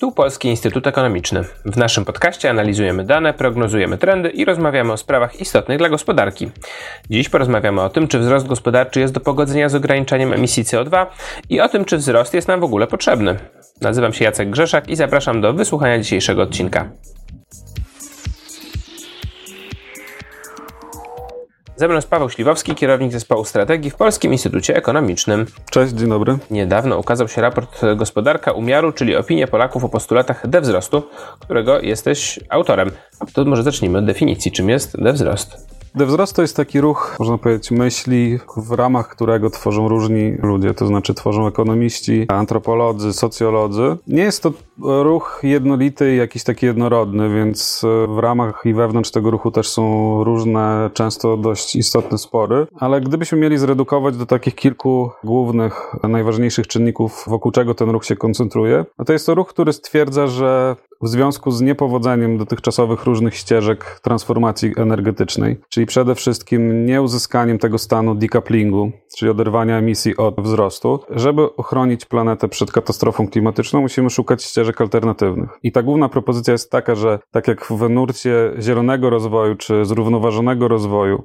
Tu Polski Instytut Ekonomiczny. W naszym podcaście analizujemy dane, prognozujemy trendy i rozmawiamy o sprawach istotnych dla gospodarki. Dziś porozmawiamy o tym, czy wzrost gospodarczy jest do pogodzenia z ograniczeniem emisji CO2 i o tym, czy wzrost jest nam w ogóle potrzebny. Nazywam się Jacek Grzeszak i zapraszam do wysłuchania dzisiejszego odcinka. Ze mną jest Paweł Śliwowski, kierownik zespołu strategii w Polskim Instytucie Ekonomicznym. Cześć, dzień dobry. Niedawno ukazał się raport Gospodarka Umiaru, czyli opinia Polaków o postulatach dewzrostu, którego jesteś autorem. To może zacznijmy od definicji, czym jest dewzrost. Wzrost to jest taki ruch, można powiedzieć, myśli, w ramach którego tworzą różni ludzie, to znaczy tworzą ekonomiści, antropolodzy, socjolodzy. Nie jest to ruch jednolity, jakiś taki jednorodny, więc w ramach i wewnątrz tego ruchu też są różne, często dość istotne spory, ale gdybyśmy mieli zredukować do takich kilku głównych, najważniejszych czynników, wokół czego ten ruch się koncentruje, no to jest to ruch, który stwierdza, że w związku z niepowodzeniem dotychczasowych różnych ścieżek transformacji energetycznej, czyli przede wszystkim nieuzyskaniem tego stanu decouplingu, czyli oderwania emisji od wzrostu. Żeby ochronić planetę przed katastrofą klimatyczną, musimy szukać ścieżek alternatywnych. I ta główna propozycja jest taka, że tak jak w nurcie zielonego rozwoju czy zrównoważonego rozwoju,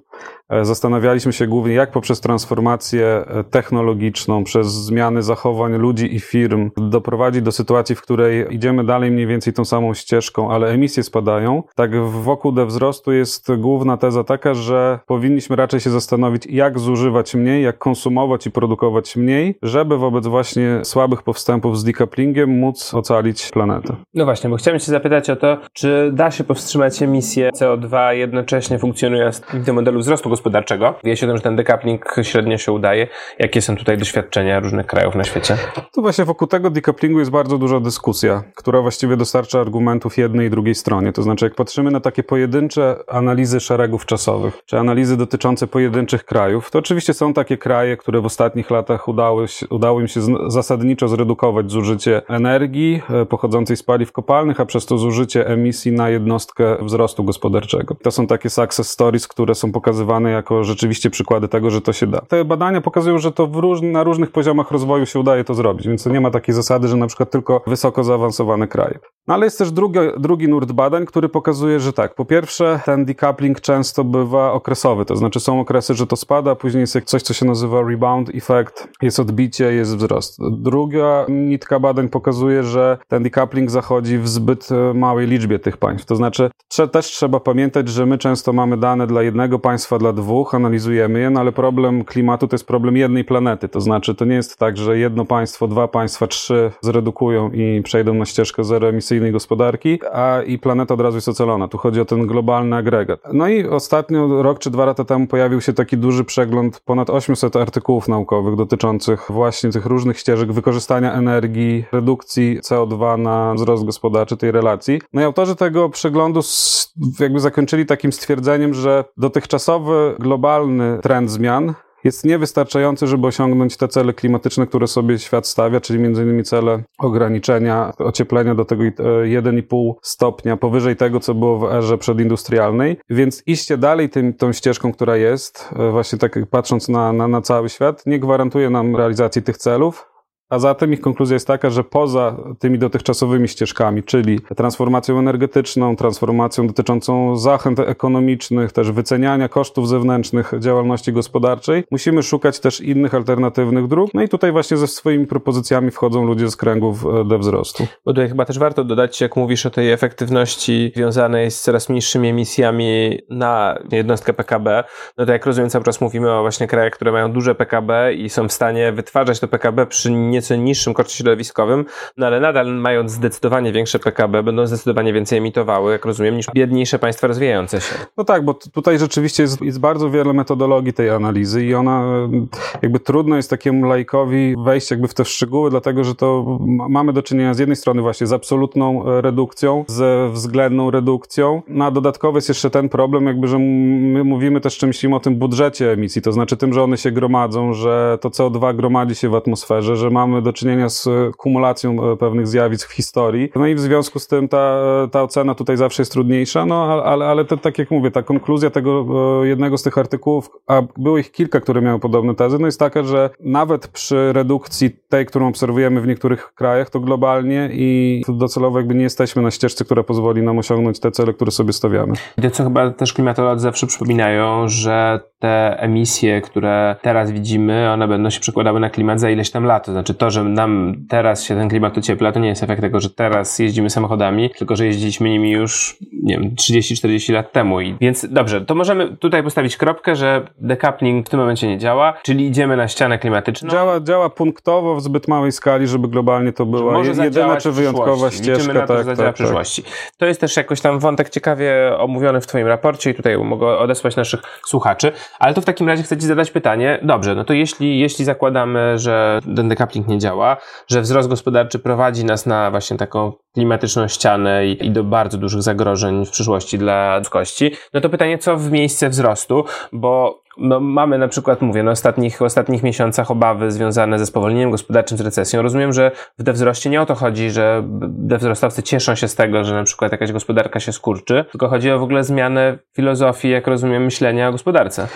e, zastanawialiśmy się głównie, jak poprzez transformację e, technologiczną, przez zmiany zachowań ludzi i firm doprowadzić do sytuacji, w której idziemy dalej mniej więcej tą samą ścieżką, ale emisje spadają. Tak wokół wzrostu jest główna teza taka, że powinniśmy raczej się zastanowić, jak zużywać mniej, jak konsumować i produkować mniej, żeby wobec właśnie słabych postępów z decouplingiem móc ocalić planetę. No właśnie, bo chciałem się zapytać o to, czy da się powstrzymać emisję CO2 jednocześnie funkcjonując w tym modelu wzrostu gospodarczego? Wie się o tym, że ten decoupling średnio się udaje. Jakie są tutaj doświadczenia różnych krajów na świecie? Tu właśnie wokół tego decouplingu jest bardzo duża dyskusja, która właściwie dostarcza argumentów jednej i drugiej stronie. To znaczy, jak patrzymy na takie pojedyncze analizy szeregów czasowych, czy analizy dotyczące pojedynczych krajów, to oczywiście są takie kraje, które w ostatnich latach udały, się, udało im się zasadniczo zredukować zużycie energii e, pochodzącej z paliw kopalnych, a przez to zużycie emisji na jednostkę wzrostu gospodarczego. To są takie success stories, które są pokazywane jako rzeczywiście przykłady tego, że to się da. Te badania pokazują, że to róż, na różnych poziomach rozwoju się udaje to zrobić, więc nie ma takiej zasady, że na przykład tylko wysoko zaawansowane kraje. No ale jest też drugi, drugi nurt badań, który pokazuje, że tak, po pierwsze, ten decoupling często bywa okresowy, to znaczy są okresy, że to spada, później jest coś, co się nazywa rebound effect, jest odbicie, jest wzrost. Druga nitka badań pokazuje, że ten decoupling zachodzi w zbyt e, małej liczbie tych państw. To znaczy, też trzeba pamiętać, że my często mamy dane dla jednego państwa, dla dwóch, analizujemy je, no ale problem klimatu to jest problem jednej planety. To znaczy, to nie jest tak, że jedno państwo, dwa państwa, trzy zredukują i przejdą na ścieżkę zeroemisyjnej gospodarki, a i planeta od razu jest ocalona. Tu chodzi o ten globalny agregat. No i ostatnio, rok czy dwa lata temu pojawił się taki duży przegląd ponad 800 artykułów naukowych dotyczących właśnie tych różnych ścieżek wykorzystania energii, redukcji CO2 na wzrost gospodarczy tej relacji. No i autorzy tego przeglądu jakby zakończyli takim stwierdzeniem, że dotychczasowy globalny trend zmian jest niewystarczający, żeby osiągnąć te cele klimatyczne, które sobie świat stawia, czyli innymi cele ograniczenia ocieplenia do tego 1,5 stopnia powyżej tego, co było w erze przedindustrialnej. Więc iście dalej tym, tą ścieżką, która jest, e, właśnie tak patrząc na, na, na cały świat, nie gwarantuje nam realizacji tych celów, a zatem ich konkluzja jest taka, że poza tymi dotychczasowymi ścieżkami, czyli transformacją energetyczną, transformacją dotyczącą zachęt ekonomicznych, też wyceniania kosztów zewnętrznych działalności gospodarczej, musimy szukać też innych alternatywnych dróg. No i tutaj właśnie ze swoimi propozycjami wchodzą ludzie z kręgów e, do wzrostu. Bo tutaj chyba też warto dodać, jak mówisz o tej efektywności związanej z coraz mniejszymi emisjami na jednostkę PKB, no to jak rozumiem, cały czas mówimy o właśnie krajach, które mają duże PKB i są w stanie wytwarzać to PKB przy nie nieco niższym koszcie środowiskowym, no ale nadal mając zdecydowanie większe PKB, będą zdecydowanie więcej emitowały, jak rozumiem, niż biedniejsze państwa rozwijające się. No tak, bo tutaj rzeczywiście jest, jest bardzo wiele metodologii tej analizy i ona jakby trudno jest takiemu lajkowi wejść jakby w te szczegóły, dlatego że to mamy do czynienia z jednej strony właśnie z absolutną e, redukcją, ze względną redukcją, no a dodatkowo jest jeszcze ten problem jakby, że my mówimy też czymś o tym budżecie emisji, to znaczy tym, że one się gromadzą, że to CO2 gromadzi się w atmosferze, że mamy mamy do czynienia z kumulacją pewnych zjawisk w historii. No i w związku z tym ta, ta ocena tutaj zawsze jest trudniejsza, no ale, ale to, tak jak mówię, ta konkluzja tego jednego z tych artykułów, a było ich kilka, które miały podobne tezy, no jest taka, że nawet przy redukcji tej, którą obserwujemy w niektórych krajach, to globalnie i docelowo jakby nie jesteśmy na ścieżce, która pozwoli nam osiągnąć te cele, które sobie stawiamy. I to, co chyba też klimatolodzy zawsze przypominają, że te emisje, które teraz widzimy, one będą się przekładały na klimat za ileś tam lat. To znaczy to, że nam teraz się ten klimat ociepla, to nie jest efekt tego, że teraz jeździmy samochodami, tylko że jeździliśmy nimi już, nie wiem, 30-40 lat temu. I więc dobrze, to możemy tutaj postawić kropkę, że decoupling w tym momencie nie działa, czyli idziemy na ścianę klimatyczną. Działa, działa punktowo w zbyt małej skali, żeby globalnie to była może jedyna czy wyjątkowa ścieżka. Liczymy na to, tak, że zadziała tak, tak. przyszłości. To jest też jakoś tam wątek ciekawie omówiony w Twoim raporcie i tutaj mogę odesłać naszych słuchaczy, ale to w takim razie chcę Ci zadać pytanie, dobrze, no to jeśli, jeśli zakładamy, że ten decoupling nie działa, że wzrost gospodarczy prowadzi nas na właśnie taką klimatyczną ścianę i, i do bardzo dużych zagrożeń w przyszłości dla ludzkości, no to pytanie, co w miejsce wzrostu, bo no, mamy na przykład, mówię, na ostatnich, ostatnich miesiącach obawy związane ze spowolnieniem gospodarczym, z recesją. Rozumiem, że w dewzroście nie o to chodzi, że dewzrostowcy cieszą się z tego, że na przykład jakaś gospodarka się skurczy, tylko chodzi o w ogóle zmianę filozofii, jak rozumiem, myślenia o gospodarce.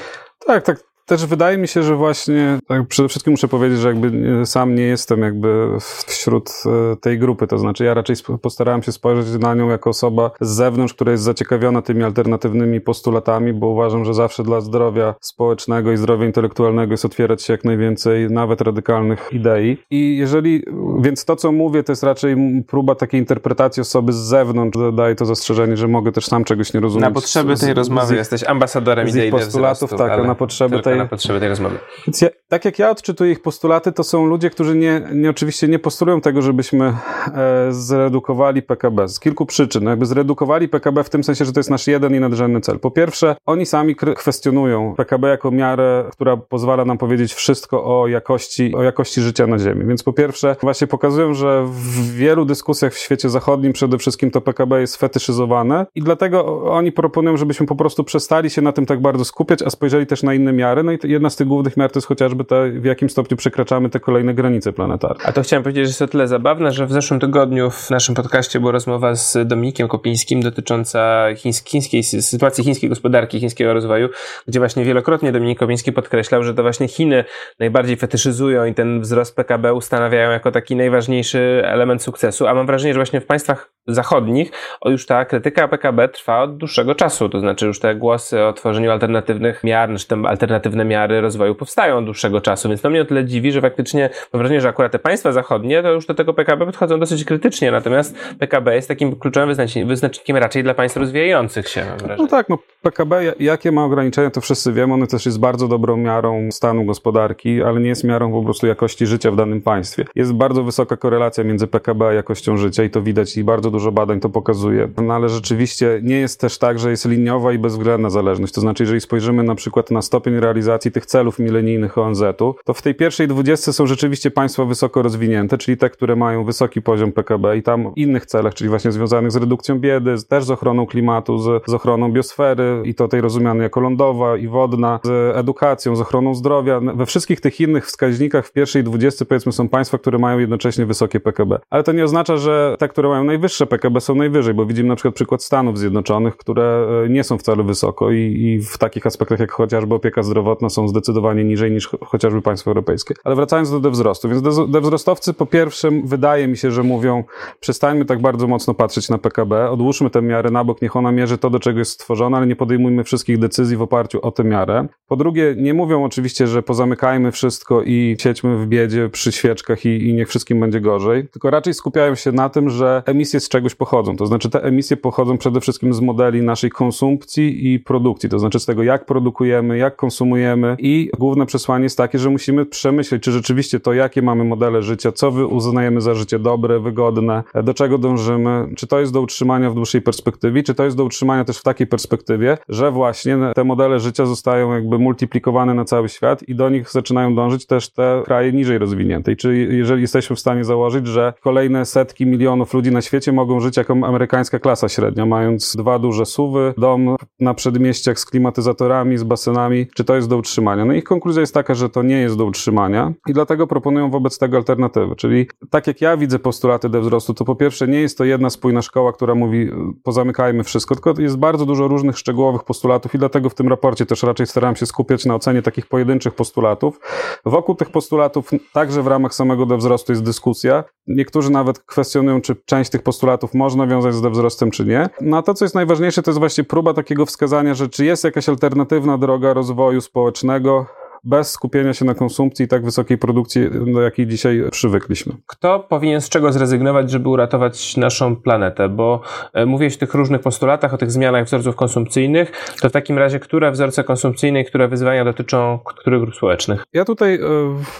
Tak, tak. Też wydaje mi się, że właśnie, tak przede wszystkim muszę powiedzieć, że jakby sam nie jestem jakby wśród e, tej grupy, to znaczy ja raczej postarałem się spojrzeć na nią jako osoba z zewnątrz, która jest zaciekawiona tymi alternatywnymi postulatami, bo uważam, że zawsze dla zdrowia społecznego i zdrowia intelektualnego jest otwierać się jak najwięcej nawet radykalnych idei. I jeżeli, więc to co mówię, to jest raczej próba takiej interpretacji osoby z zewnątrz, daje to zastrzeżenie, że mogę też sam czegoś nie rozumieć. Na potrzeby tej z, rozmowy z, jesteś ambasadorem idei postulatów, tak, a na potrzeby tej na potrzeby tej rozmowy. Ja, tak jak ja odczytuję ich postulaty, to są ludzie, którzy nie, nie oczywiście nie postulują tego, żebyśmy e, zredukowali PKB z kilku przyczyn. No jakby zredukowali PKB w tym sensie, że to jest nasz jeden i nadrzędny cel. Po pierwsze, oni sami kwestionują PKB jako miarę, która pozwala nam powiedzieć wszystko o jakości, o jakości życia na Ziemi. Więc po pierwsze, właśnie pokazują, że w wielu dyskusjach w świecie zachodnim przede wszystkim to PKB jest fetyszyzowane i dlatego oni proponują, żebyśmy po prostu przestali się na tym tak bardzo skupiać, a spojrzeli też na inne miary. No i jedna z tych głównych miar to jest chociażby to, w jakim stopniu przekraczamy te kolejne granice planetarne. A to chciałem powiedzieć, że jest to tyle zabawne, że w zeszłym tygodniu w naszym podcaście była rozmowa z Dominikiem Kopińskim dotycząca chińskiej, sytuacji chińskiej gospodarki, chińskiego rozwoju, gdzie właśnie wielokrotnie Dominik Kopiński podkreślał, że to właśnie Chiny najbardziej fetyszyzują i ten wzrost PKB ustanawiają jako taki najważniejszy element sukcesu, a mam wrażenie, że właśnie w państwach zachodnich o, już ta krytyka PKB trwa od dłuższego czasu, to znaczy już te głosy o tworzeniu alternatywnych miar, czy tam alternatywne miary rozwoju powstają od dłuższego czasu, więc to mnie o tyle dziwi, że faktycznie mam wrażenie, że akurat te państwa zachodnie to już do tego PKB podchodzą dosyć krytycznie, natomiast PKB jest takim kluczowym wyznacznikiem raczej dla państw rozwijających się, mam. No tak, no PKB, jakie ma ograniczenia, to wszyscy wiemy, one też jest bardzo dobrą miarą stanu gospodarki, ale nie jest miarą po prostu jakości życia w danym państwie. Jest bardzo wysoka korelacja między PKB a jakością życia i to widać i bardzo dużo badań to pokazuje. No ale rzeczywiście nie jest też tak, że jest liniowa i bezwzględna zależność. To znaczy, jeżeli spojrzymy na przykład na stopień realizacji tych celów milenijnych ONZ-u, to w tej pierwszej dwudziestce są rzeczywiście państwa wysoko rozwinięte, czyli te, które mają wysoki poziom PKB i tam w innych celach, czyli właśnie związanych z redukcją biedy, też z ochroną klimatu, z, z ochroną biosfery i to tej rozumianej jako lądowa i wodna, z edukacją, z ochroną zdrowia. We wszystkich tych innych wskaźnikach w pierwszej dwudziestce powiedzmy są państwa, które mają jednocześnie wysokie PKB. Ale to nie oznacza, że te, które mają najwyższe PKB są najwyżej, bo widzimy na przykład przykład Stanów Zjednoczonych, które e, nie są wcale wysoko i, i w takich aspektach jak chociażby opieka zdrowotna są zdecydowanie niżej niż chociażby państwa europejskie. Ale wracając do dewzrostu, więc dewzrostowcy po pierwsze wydaje mi się, że mówią przestańmy tak bardzo mocno patrzeć na PKB, odłóżmy tę miarę na bok, niech ona mierzy to, do czego jest stworzona, ale nie podejmujmy wszystkich decyzji w oparciu o tę miarę. Po drugie, nie mówią oczywiście, że pozamykajmy wszystko i siedźmy w biedzie przy świeczkach i, i niech wszystkim będzie gorzej, tylko raczej skupiają się na tym, że emisje z czegoś pochodzą. To znaczy te emisje pochodzą przede wszystkim z modeli naszej konsumpcji i produkcji, to znaczy z tego, jak produkujemy, jak konsumujemy i główne przesłanie jest takie, że musimy przemyśleć, czy rzeczywiście to, jakie mamy modele życia, co uznajemy za życie dobre, wygodne, do czego dążymy, czy to jest do utrzymania w dłuższej perspektywie, czy to jest do utrzymania też w takiej perspektywie, że właśnie te modele życia zostają jakby multiplikowane na cały świat i do nich zaczynają dążyć też te kraje niżej rozwinięte. I czy jeżeli jesteśmy w stanie założyć, że kolejne setki milionów ludzi na świecie mogą żyć jako amerykańska klasa średnia, mając dwa duże suwy, dom na przedmieściach z klimatyzatorami, z basenami, czy to jest do utrzymania. No ich konkluzja jest taka, że to nie jest do utrzymania i dlatego proponują wobec tego alternatywy, czyli tak jak ja widzę postulaty do wzrostu, to po pierwsze nie jest to jedna spójna szkoła, która mówi pozamykajmy wszystko, tylko jest bardzo dużo różnych szczegółowych postulatów i dlatego w tym raporcie też raczej starałem się skupiać na ocenie takich pojedynczych postulatów. Wokół tych postulatów także w ramach samego do wzrostu jest dyskusja. Niektórzy nawet kwestionują, czy część tych postulatów można wiązać z wzrostem, czy nie. No a to, co jest najważniejsze, to jest właśnie próba takiego wskazania, że czy jest jakaś alternatywna droga rozwoju społecznego, bez skupienia się na konsumpcji i tak wysokiej produkcji, do jakiej dzisiaj przywykliśmy. Kto powinien z czego zrezygnować, żeby uratować naszą planetę? Bo e, mówiłeś o tych różnych postulatach, o tych zmianach wzorców konsumpcyjnych, to w takim razie które wzorce konsumpcyjne i które wyzwania dotyczą których grup społecznych? Ja tutaj, e,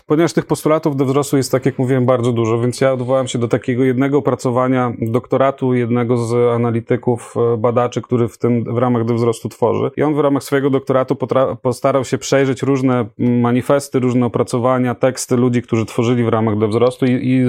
ponieważ tych postulatów do wzrostu jest, tak jak mówiłem, bardzo dużo, więc ja odwołałem się do takiego jednego opracowania doktoratu jednego z analityków, e, badaczy, który w tym w ramach do wzrostu tworzy. I on w ramach swojego doktoratu postarał się przejrzeć różne manifesty, różne opracowania, teksty ludzi, którzy tworzyli w ramach do wzrostu i, i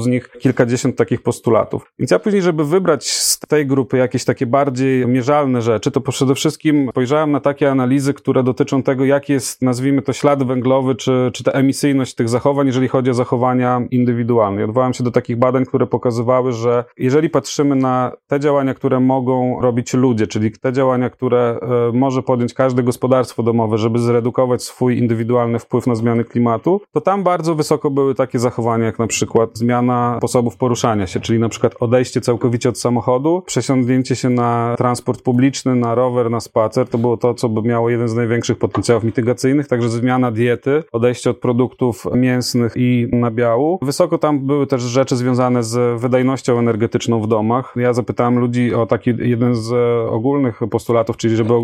z nich kilkadziesiąt takich postulatów. Więc ja później, żeby wybrać z tej grupy jakieś takie bardziej mierzalne rzeczy, to przede wszystkim spojrzałem na takie analizy, które dotyczą tego, jaki jest, nazwijmy to, ślad węglowy, czy, czy ta emisyjność tych zachowań, jeżeli chodzi o zachowania indywidualne. I odwołałem się do takich badań, które pokazywały, że jeżeli patrzymy na te działania, które mogą robić ludzie, czyli te działania, które e, może podjąć każde gospodarstwo domowe, żeby zredukować swój swój indywidualny wpływ na zmiany klimatu, to tam bardzo wysoko były takie zachowania, jak na przykład zmiana sposobów poruszania się, czyli na przykład odejście całkowicie od samochodu, przesiądnięcie się na transport publiczny, na rower, na spacer. To było to, co by miało jeden z największych potencjałów mitygacyjnych, także zmiana diety, odejście od produktów mięsnych i nabiału. Wysoko tam były też rzeczy związane z wydajnością energetyczną w domach. Ja zapytałem ludzi o taki jeden z ogólnych postulatów, czyli żeby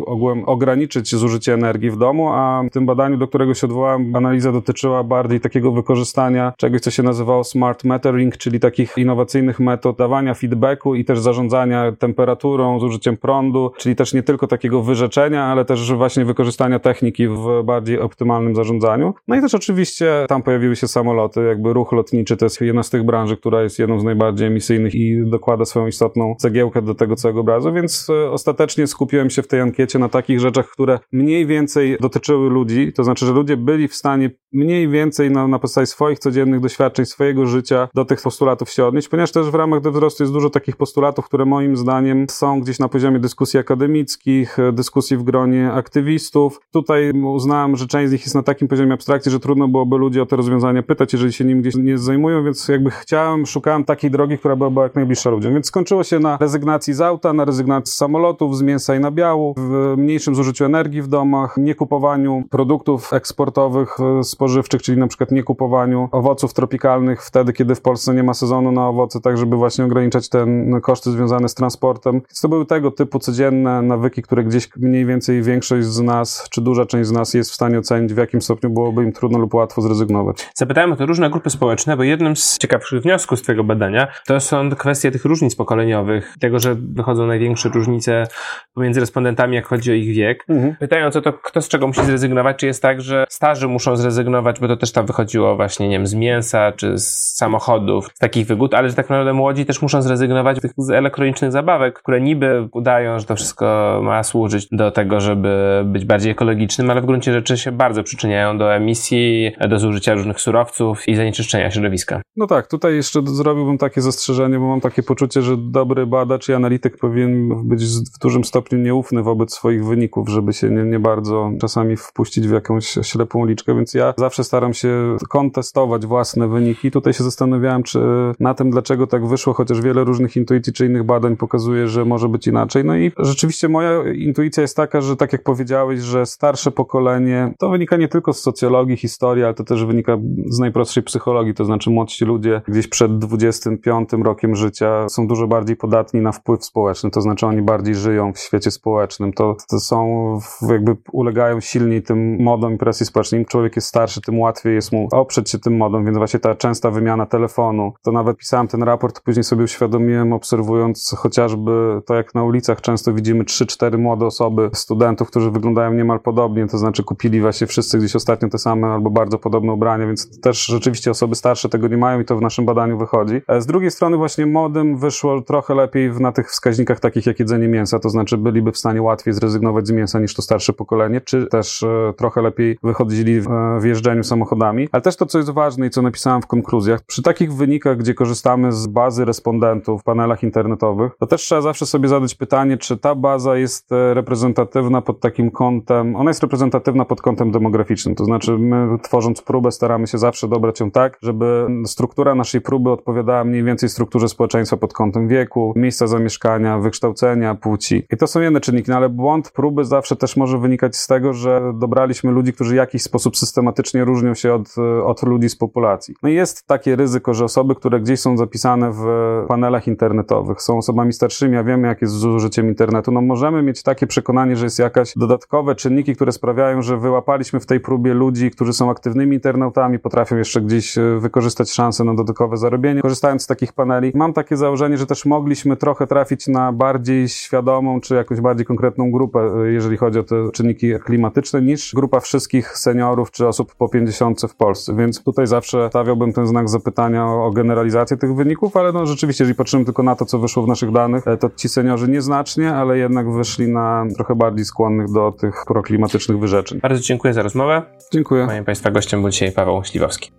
ograniczyć zużycie energii w domu, a w tym badaniu badaniu, do którego się odwołałem, analiza dotyczyła bardziej takiego wykorzystania czegoś, co się nazywało smart metering, czyli takich innowacyjnych metod dawania feedbacku i też zarządzania temperaturą, zużyciem prądu, czyli też nie tylko takiego wyrzeczenia, ale też właśnie wykorzystania techniki w bardziej optymalnym zarządzaniu. No i też oczywiście tam pojawiły się samoloty, jakby ruch lotniczy to jest jedna z tych branży, która jest jedną z najbardziej emisyjnych i dokłada swoją istotną cegiełkę do tego całego obrazu, więc e, ostatecznie skupiłem się w tej ankiecie na takich rzeczach, które mniej więcej dotyczyły ludzi, to znaczy, że ludzie byli w stanie mniej więcej na, na podstawie swoich codziennych doświadczeń, swojego życia do tych postulatów się odnieść, ponieważ też w ramach wzrostu jest dużo takich postulatów, które moim zdaniem są gdzieś na poziomie dyskusji akademickich, dyskusji w gronie aktywistów. Tutaj uznałem, że część z nich jest na takim poziomie abstrakcji, że trudno byłoby ludzi o te rozwiązania pytać, jeżeli się nim gdzieś nie zajmują, więc jakby chciałem, szukałem takiej drogi, która byłaby jak najbliższa ludziom. Więc skończyło się na rezygnacji z auta, na rezygnacji z samolotów, z mięsa i nabiału, w mniejszym zużyciu energii w domach, nie kupowaniu produktów eksportowych z spożywczych, czyli na przykład nie kupowaniu owoców tropikalnych wtedy, kiedy w Polsce nie ma sezonu na owoce, tak żeby właśnie ograniczać te koszty związane z transportem. Więc to były tego typu codzienne nawyki, które gdzieś mniej więcej większość z nas, czy duża część z nas jest w stanie ocenić, w jakim stopniu byłoby im trudno lub łatwo zrezygnować. Zapytałem o te różne grupy społeczne, bo jednym z ciekawszych wniosków z Twojego badania to są kwestie tych różnic pokoleniowych, tego, że wychodzą największe różnice pomiędzy respondentami, jak chodzi o ich wiek. Mhm. Pytając o to, kto z czego musi zrezygnować, czy jest tak, że starzy muszą zrezygnować bo to też tam wychodziło właśnie, nie wiem, z mięsa czy z samochodów, z takich wygód, ale że tak naprawdę młodzi też muszą zrezygnować z elektronicznych zabawek, które niby udają, że to wszystko ma służyć do tego, żeby być bardziej ekologicznym, ale w gruncie rzeczy się bardzo przyczyniają do emisji, do zużycia różnych surowców i zanieczyszczenia środowiska. No tak, tutaj jeszcze zrobiłbym takie zastrzeżenie, bo mam takie poczucie, że dobry badacz i analityk powinien być w dużym stopniu nieufny wobec swoich wyników, żeby się nie, nie bardzo czasami wpuścić w jakąś ślepą liczkę, więc ja zawsze staram się kontestować własne wyniki. Tutaj się zastanawiałem, czy na tym, dlaczego tak wyszło, chociaż wiele różnych intuicji czy innych badań pokazuje, że może być inaczej. No i rzeczywiście moja intuicja jest taka, że tak jak powiedziałeś, że starsze pokolenie, to wynika nie tylko z socjologii, historii, ale to też wynika z najprostszej psychologii, to znaczy młodsi ludzie gdzieś przed 25 rokiem życia są dużo bardziej podatni na wpływ społeczny, to znaczy oni bardziej żyją w świecie społecznym, to, to są jakby ulegają silniej tym modom i presji społecznej. Im człowiek jest starszy, tym łatwiej jest mu oprzeć się tym modom, więc właśnie ta częsta wymiana telefonu. To nawet pisałem ten raport, później sobie uświadomiłem, obserwując chociażby to, jak na ulicach często widzimy 3-4 młode osoby, studentów, którzy wyglądają niemal podobnie, to znaczy kupili właśnie wszyscy gdzieś ostatnio te same albo bardzo podobne ubrania, więc też rzeczywiście osoby starsze tego nie mają i to w naszym badaniu wychodzi. E, z drugiej strony właśnie młodym wyszło trochę lepiej na tych wskaźnikach takich jak jedzenie mięsa, to znaczy byliby w stanie łatwiej zrezygnować z mięsa niż to starsze pokolenie, czy też e, trochę lepiej wychodzili w, e, w jeżdżeniu samochodami. Ale też to, co jest ważne i co napisałem w konkluzjach, przy takich wynikach, gdzie korzystamy z bazy respondentów w panelach internetowych, to też trzeba zawsze sobie zadać pytanie, czy ta baza jest e, reprezentatywna pod takim kątem, ona jest reprezentatywna pod kątem demograficznym, to znaczy my tworząc próbę staramy się zawsze dobrać ją tak, żeby struktura naszej próby odpowiadała mniej więcej strukturze społeczeństwa pod kątem wieku, miejsca zamieszkania, wykształcenia, płci. I to są jedne czynniki, no ale błąd próby zawsze też może wynikać z tego, że dobraliśmy ludzi, którzy w jakiś sposób systematycznie różnią się od, od ludzi z populacji. No i jest takie ryzyko, że osoby, które gdzieś są zapisane w panelach internetowych, są osobami starszymi, a wiemy, jak jest z użyciem internetu, no możemy mieć takie przekonanie, że jest jakaś dodatkowe czynniki, które sprawiają, że wyłapaliśmy w tej próbie ludzi, którzy są aktywnymi internautami, potrafią jeszcze gdzieś e, wykorzystać szanse na dodatkowe zarobienie, korzystając z takich paneli. Mam takie założenie, że też mogliśmy trochę trafić na bardziej świadomą, czy jakąś bardziej konkretną grupę, e, jeżeli chodzi o te czynniki klimatyczne, niż grupa wszystkich seniorów, czy osób po 50 w Polsce. Więc tutaj zawsze stawiałbym ten znak zapytania o, o generalizację tych wyników, ale no rzeczywiście, jeżeli patrzymy tylko na to, co wyszło w naszych danych, e, to ci seniorzy nieznacznie, ale jednak wyszli na trochę bardziej skłonnych do tych proklimatycznych wyrzeczeń. Bardzo dziękuję za rozmowę. Dziękuję. Moim Państwa gościem był dzisiaj Paweł Śliwowski.